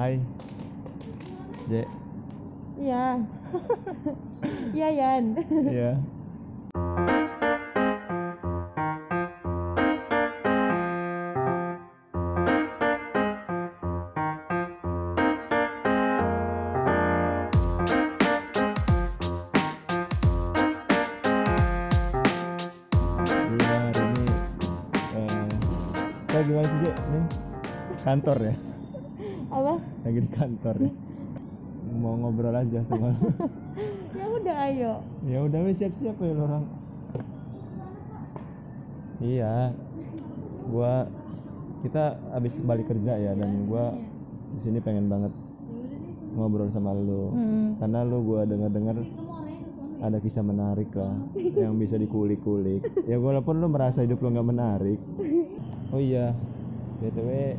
Hai. J. Iya. Iya Yan. Iya. Eh gimana sih, J? Nih, kantor ya? Apa? Lagi di kantor ya. Mau ngobrol aja sama lu. Ya udah ayo. ya udah wes siap-siap ya lu orang iya gua kita habis balik kerja ya dan gua di sini pengen banget ngobrol sama lu Hmm. karena lu gua dengar-dengar ada kisah menarik lah yang bisa dikulik-kulik ya walaupun lu merasa hidup lu nggak menarik oh iya btw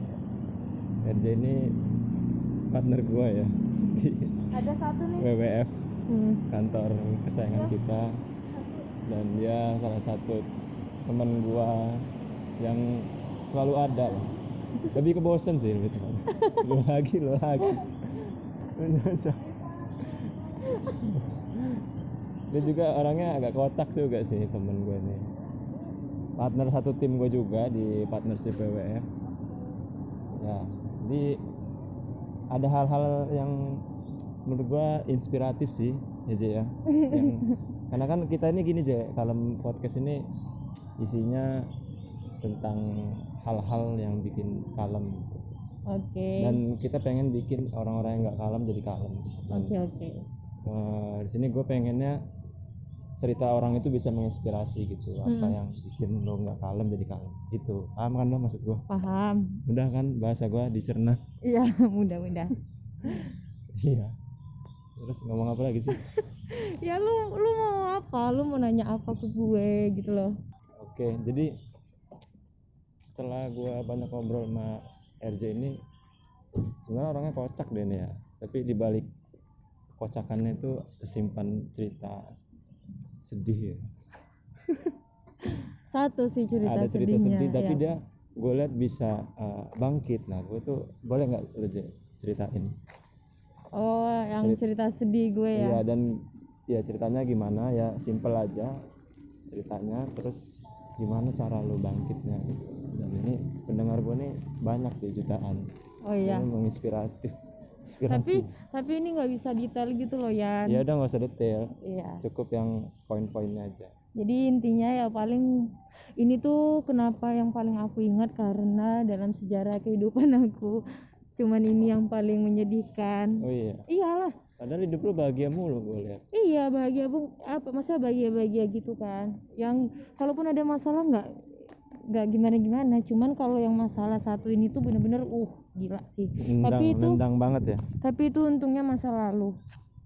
RJ ini partner gua ya di Ada satu nih. WWF Hmm. kantor kesayangan kita dan dia salah satu teman gua yang selalu ada lah. lebih ke bosen sih lebih tepatnya. lu lagi lu lagi dia juga orangnya agak kocak juga sih temen gue nih partner satu tim gue juga di partnership WWF ya jadi ada hal-hal yang menurut gua inspiratif sih ya J ya Yang- karena kan kita ini gini J kalau podcast ini isinya tentang hal-hal yang bikin kalem gitu. Oke. dan kita pengen bikin orang-orang yang nggak kalem jadi kalem dan Oke oke. eh, di sini gue pengennya cerita orang itu bisa menginspirasi gitu apa yang bikin lo nggak kalem jadi kalem itu paham kan lo maksud gue Paham. udah kan bahasa gue dicerna Iya mudah-mudah. iya terus ngomong apa lagi sih ya lu lu mau apa? Lu mau nanya apa ke gue gitu loh. Oke, jadi setelah gua banyak ngobrol sama RJ ini, sebenarnya orangnya kocak deh nih ya. Tapi di balik kocakannya itu tersimpan cerita sedih ya. Satu sih cerita, Ada cerita sedihnya. sedih, tapi ya. dia gue lihat bisa uh, bangkit. Nah, gue tuh boleh nggak J, ceritain? Oh, yang cerita sedih gue ya. Iya dan ya ceritanya gimana ya simple aja ceritanya terus gimana cara lu bangkitnya gitu. Dan ini pendengar gue nih banyak tuh jutaan. Oh iya. Ini menginspiratif, inspirasi. tapi ini nggak bisa detail gitu loh Yan. ya udah nggak usah detail, Iya. cukup yang poin-poinnya aja. Jadi intinya ya paling ini tuh kenapa yang paling aku ingat karena dalam sejarah kehidupan aku cuman ini yang paling menyedihkan. Oh iya, Iyalah. padahal hidup lu bahagia mulu gue lihat. Iya bahagia bu apa masa bahagia bahagia gitu kan? Yang kalaupun ada masalah nggak nggak gimana gimana. Cuman kalau yang masalah satu ini tuh bener-bener uh gila sih. Nendang, Tapi itu nendang banget ya. tapi itu untungnya masa lalu.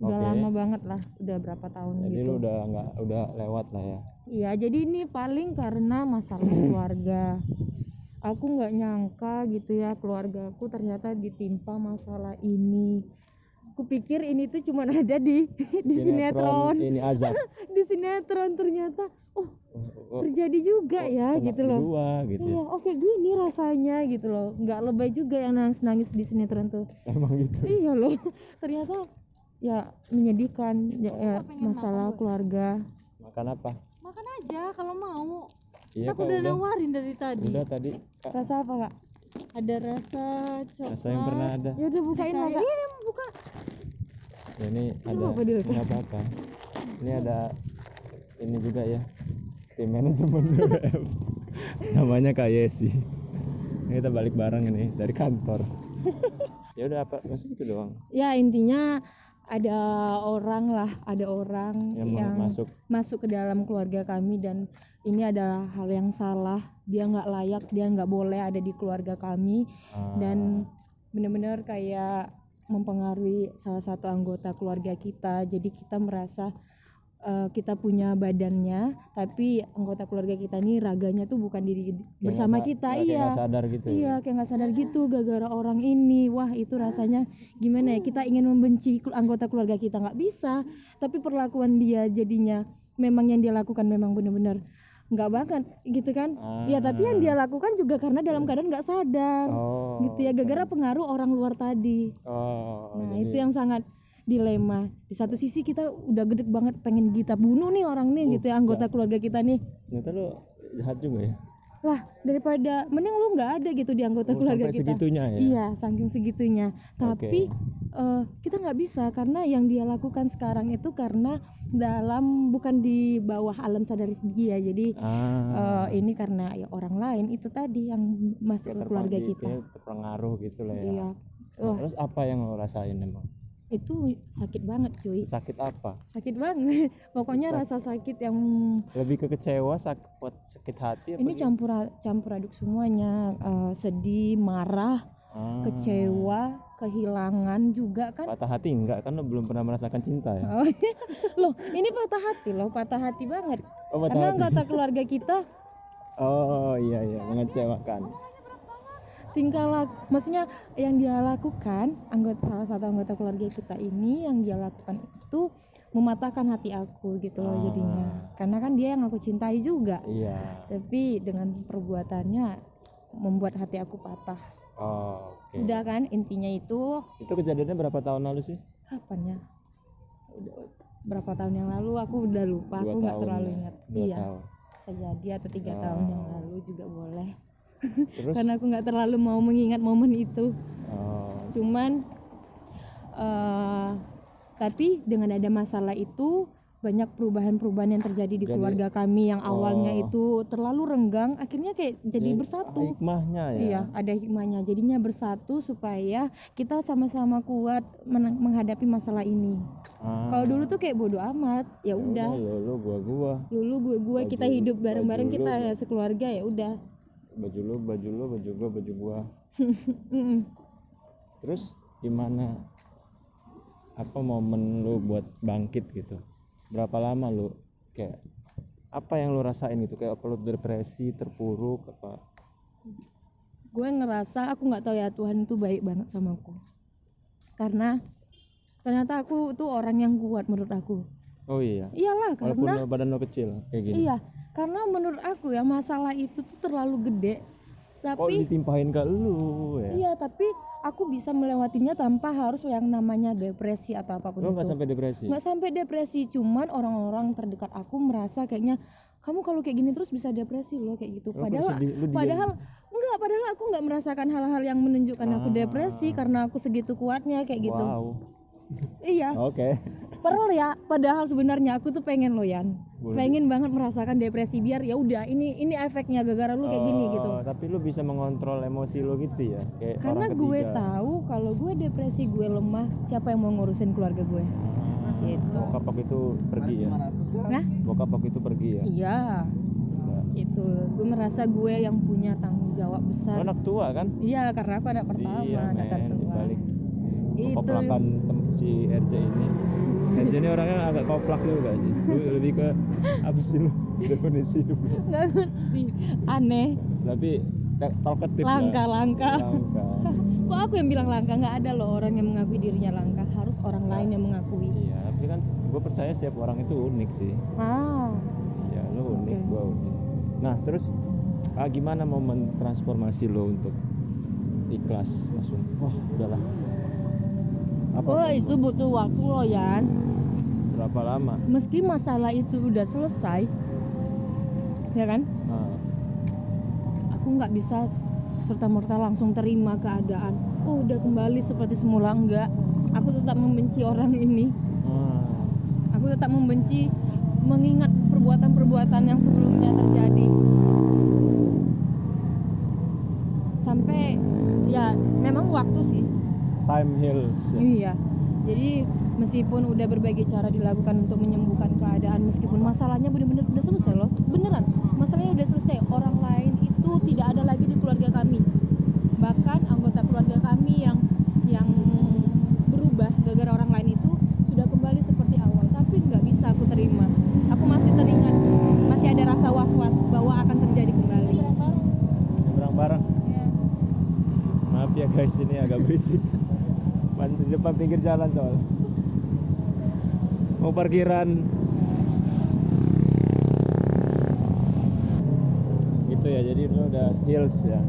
Udah Oke. lama banget lah, udah berapa tahun Jadi gitu. lu udah nggak udah lewat lah ya. Iya, jadi ini paling karena masalah keluarga. Aku nggak nyangka gitu ya keluarga aku ternyata ditimpa masalah ini. Aku pikir ini tuh cuma ada di di sinetron, ini azab. di sinetron ternyata oh Oh, terjadi juga ya kena gitu loh. Dua gitu. Iya, ya. oke gini rasanya gitu loh. Nggak lebay juga yang nangis-nangis di sinetron tuh. Emang gitu. iya loh, ternyata ya menyedihkan ya, ya, masalah keluarga. Makan apa? Makan aja kalau mau. Iya Aku udah udah. nawarin dari tadi. Udah tadi kak. Rasa apa kak? Ada rasa coklat. Rasa yang pernah ada. Ya udah bukain kak. Ini buka. Ya, ini ada apa Kak? nggak apa-apa. Ini ada ini juga ya tim manajemen BWF namanya Kak Yesi. Ini kita balik bareng ini dari kantor. ya udah apa masuk itu doang Ya intinya ada orang lah, ada orang yang, yang, masuk masuk ke dalam keluarga kami dan ini adalah hal yang salah. Dia nggak layak, dia nggak boleh ada di keluarga kami ah, dan benar-benar kayak mempengaruhi salah satu anggota keluarga kita. Jadi kita merasa eh, kita punya badannya, tapi anggota keluarga kita ini raganya tuh bukan diri bersama nggak sa- kita. nggak- kayak Iya. nggak sadar gitu ya. Iya, kayak nggak sadar gitu gara-gara orang ini. Wah, itu rasanya gimana ya? Kita ingin membenci anggota keluarga kita nggak bisa, tapi perlakuan dia jadinya memang yang dia lakukan memang benar-benar nggak banget gitu kan ya tapi yang dia lakukan juga karena dalam keadaan nggak sadar oh gitu ya gara-gara pengaruh orang luar tadi oh nah jadi- itu yang sangat dilema. Di satu sisi kita udah gede banget pengen kita bunuh nih orang nih gitu ya anggota keluarga kita nih. Ternyata lu jahat juga ya? Lah daripada mending lu nggak ada gitu di anggota Oh, keluarga kita. segitunya ya? Iya saking segitunya. Tapi eh, kita nggak bisa karena yang dia lakukan sekarang itu karena dalam bukan di bawah alam sadar dia jadi ah. eh, ini karena ya orang lain itu tadi yang masuk ke keluarga kita. ya, terpengaruh gitu lah ya. Iya. Nah, terus apa yang lo rasain emang itu sakit banget cuy. Sakit apa? Sakit banget. Pokoknya rasa sakit yang lebih ke kecewa sakit sakit hati apa ini gimana? campur campur aduk semuanya. Eh, sedih marah Ah, kecewa kehilangan juga kan. Patah hati enggak? Kan lo belum pernah merasakan cinta ya? Oh, loh ini patah hati loh patah hati banget. Oh patah karena hati. anggota keluarga kita oh iya iya mengecewakan tingkah laku maksudnya yang dia lakukan anggota salah satu anggota keluarga kita ini yang dia lakukan itu mematahkan hati aku gitu loh jadinya. Karena kan dia yang aku cintai juga. Iya. Tapi dengan perbuatannya membuat hati aku patah. Oh, oke. Udah kan intinya itu. Itu kejadiannya berapa tahun lalu sih? Kapan ya? Berapa tahun yang lalu? Aku udah lupa dua aku nggak terlalu ya? ingat. Iya. tahun. Sejadi atau tiga Oh. tahun yang lalu juga boleh terus karena aku nggak terlalu mau mengingat momen itu oh, cuman eh tapi dengan ada masalah itu banyak perubahan-perubahan yang terjadi di keluarga kami yang awalnya Oh. itu terlalu renggang akhirnya kayak jadi bersatu hikmahnya ya Iya, ada hikmahnya. Jadinya bersatu supaya kita sama-sama kuat men- menghadapi masalah ini. ah, Kalau dulu tuh kayak bodoh amat, ya udah. lo lo gua gua Dulu gue gue kita hidup bareng-bareng kita ya sekeluarga ya udah. Baju lo baju lo baju gua baju gua. Terus gimana? Apa momen lu buat bangkit gitu? Berapa lama lu kayak apa yang lu rasain gitu? Kayak apa lu depresi terpuruk apa? Gue ngerasa aku nggak tahu ya Tuhan itu baik banget sama aku. Karena ternyata aku tuh orang yang kuat menurut aku. Oh iya Iyalah walaupun karena lo badan lo kecil kayak gini iya, karena menurut aku ya masalah itu tuh terlalu gede. kok Tapi ditimpahin ke lu ya Iya, tapi aku bisa melewatinya tanpa harus yang namanya depresi atau apa pun lo itu. sampai depresi Nggak sampai depresi, cuman orang-orang terdekat aku merasa kayaknya kamu kalau kayak gini terus bisa depresi loh kayak gitu. Lo Padahal sedih, diam. padahal enggak, padahal aku nggak merasakan hal-hal yang menunjukkan aku Ah. depresi karena aku segitu kuatnya kayak gitu. wow Iya, oke perlu ya. Padahal sebenarnya aku tuh pengen loh Yan. Boleh. Pengen banget merasakan depresi biar ya udah ini ini efeknya gara-gara lu kayak gini gitu. Oh, tapi lu bisa mengontrol emosi lo gitu ya kayak Karena gue tahu kalau gue depresi gue lemah, siapa yang mau ngurusin keluarga gue? Gitu. bokap waktu itu pergi ya Nah, bokap waktu itu pergi ya iya. Itu. Gue merasa gue yang punya tanggung jawab Lo besar. anak tua kan Iya, karena aku anak pertama, iya anak tertua. Itu. Si RJ ini RJ ini orangnya agak koplak juga sih lebih ke apa sih lu definisi Nggak ngerti. Aneh, tapi te- talkative lah. langka-langka. langka Kok aku yang bilang langka? Nggak ada loh orang yang mengakui dirinya langka. Harus orang lain yang mengakui. iya tapi kan gue percaya setiap orang itu unik sih Ah, ya lo unik Oke. gue unik nah terus ah, gimana momen transformasi lo untuk ikhlas langsung wah udahlah apa? Oh itu butuh waktu loh Yan. berapa lama? Meski masalah itu udah selesai, ya kan? nah, aku nggak bisa serta merta langsung terima keadaan. Oh udah kembali seperti semula enggak. Aku tetap membenci orang ini. Ah, aku tetap membenci mengingat perbuatan-perbuatan yang sebelumnya terjadi. Sampai ya memang waktu sih time heals ya. iya. Jadi meskipun udah berbagai cara dilakukan untuk menyembuhkan keadaan meskipun masalahnya benar-benar udah selesai loh beneran masalahnya udah selesai. Orang lain itu tidak ada lagi di keluarga kami. Bahkan anggota keluarga kami yang yang berubah gara-gara orang lain itu sudah kembali seperti awal. Tapi nggak bisa aku terima. Aku masih teringat masih ada rasa was-was bahwa akan terjadi kembali. Bareng-bareng maaf ya guys ini agak berisik Depan pinggir jalan soal mau parkiran. Ya jadi lu udah heals ya.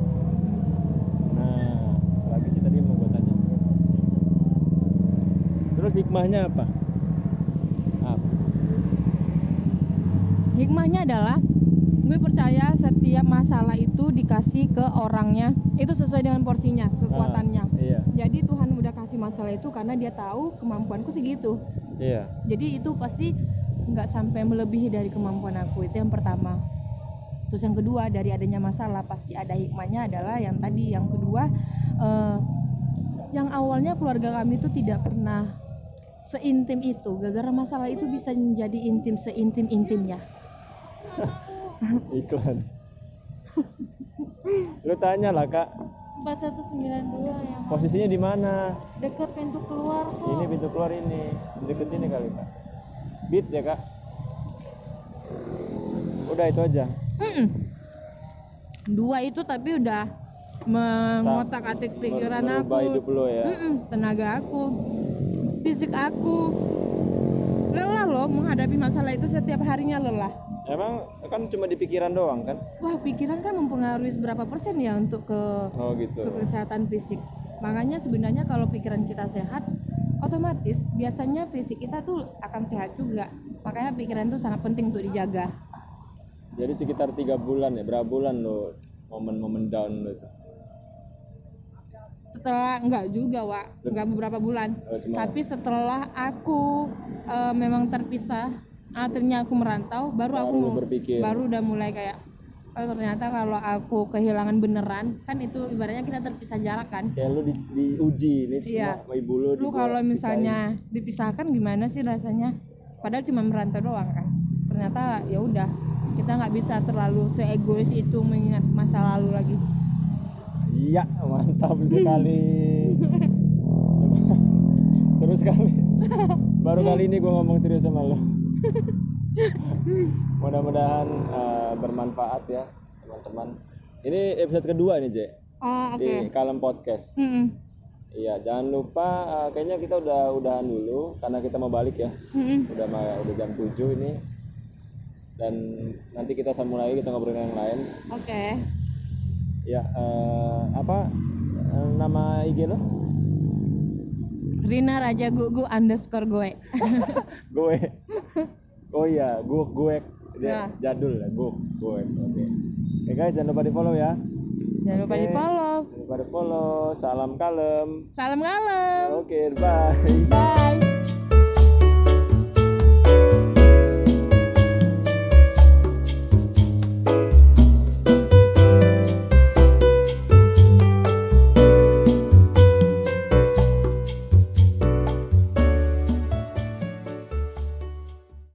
Nah lagi sih tadi mau gue tanya. Terus hikmahnya apa? Apa hikmahnya adalah gue percaya setiap masalah itu dikasih ke orangnya. Itu sesuai dengan porsinya kekuatannya Kasih masalah itu karena dia tahu kemampuanku segitu. Iya. Jadi itu pasti nggak sampai melebihi dari kemampuan aku itu yang pertama. Terus yang kedua dari adanya masalah pasti ada hikmahnya adalah yang tadi. Yang kedua eh, yang awalnya keluarga kami itu tidak pernah seintim itu. Gara-gara masalah itu bisa menjadi intim seintim intimnya iklan lu tanya lah kak. 4192 yang posisinya di mana? Dekat pintu keluar kok. ini pintu keluar ini. Deket sini kali kak. Beat ya kak? Udah itu aja. Mm-mm. dua itu tapi udah mengotak atik pikiran aku. hidup lo ya. Mm-mm, tenaga aku fisik aku. Lelah loh menghadapi masalah itu setiap harinya lelah emang kan cuma di pikiran doang kan? Wah pikiran kan mempengaruhi seberapa persen ya untuk ke, oh gitu. ke kesehatan fisik. Makanya sebenarnya kalau pikiran kita sehat otomatis biasanya fisik kita tuh akan sehat juga. Makanya pikiran itu sangat penting untuk dijaga. Jadi sekitar tiga bulan ya berapa bulan lo momen-momen down lo itu? Setelah enggak juga Wak. Enggak beberapa bulan. Oh, tapi setelah aku eh, memang terpisah akhirnya aku merantau baru aku baru berpikir. baru udah mulai kayak oh ternyata kalau aku kehilangan beneran kan itu ibaratnya kita terpisah jarak kan? Kayak lu di, diuji ini Iya. ibu lu lu kalau misalnya dipisahkan gimana sih rasanya? Padahal cuma merantau doang kan? Ternyata ya udah kita nggak bisa terlalu seegois itu mengingat masa lalu lagi. Iya mantap sekali. Seru sekali. Baru kali ini gua ngomong serius sama lo mudah-mudahan eh, bermanfaat ya teman-teman. Ini episode kedua nih J. Oh oke. Di Kalem Podcast. Mm-mm. iya jangan lupa eh, kayaknya kita udah udahan dulu karena kita mau balik ya. Mm-mm. udah udah jam 7 ini. Dan nanti kita sambung lagi kita ngobrolin yang lain. Oke. Ya eh, apa nama IG lo Rina Raja Gugu underscore gue gue oh iya gue gue Ya. jadul ya gue gue oke. Oke guys jangan lupa di follow ya. Jangan lupa Oke. di follow jangan lupa di follow salam kalem. Salam kalem. Oke bye. Bye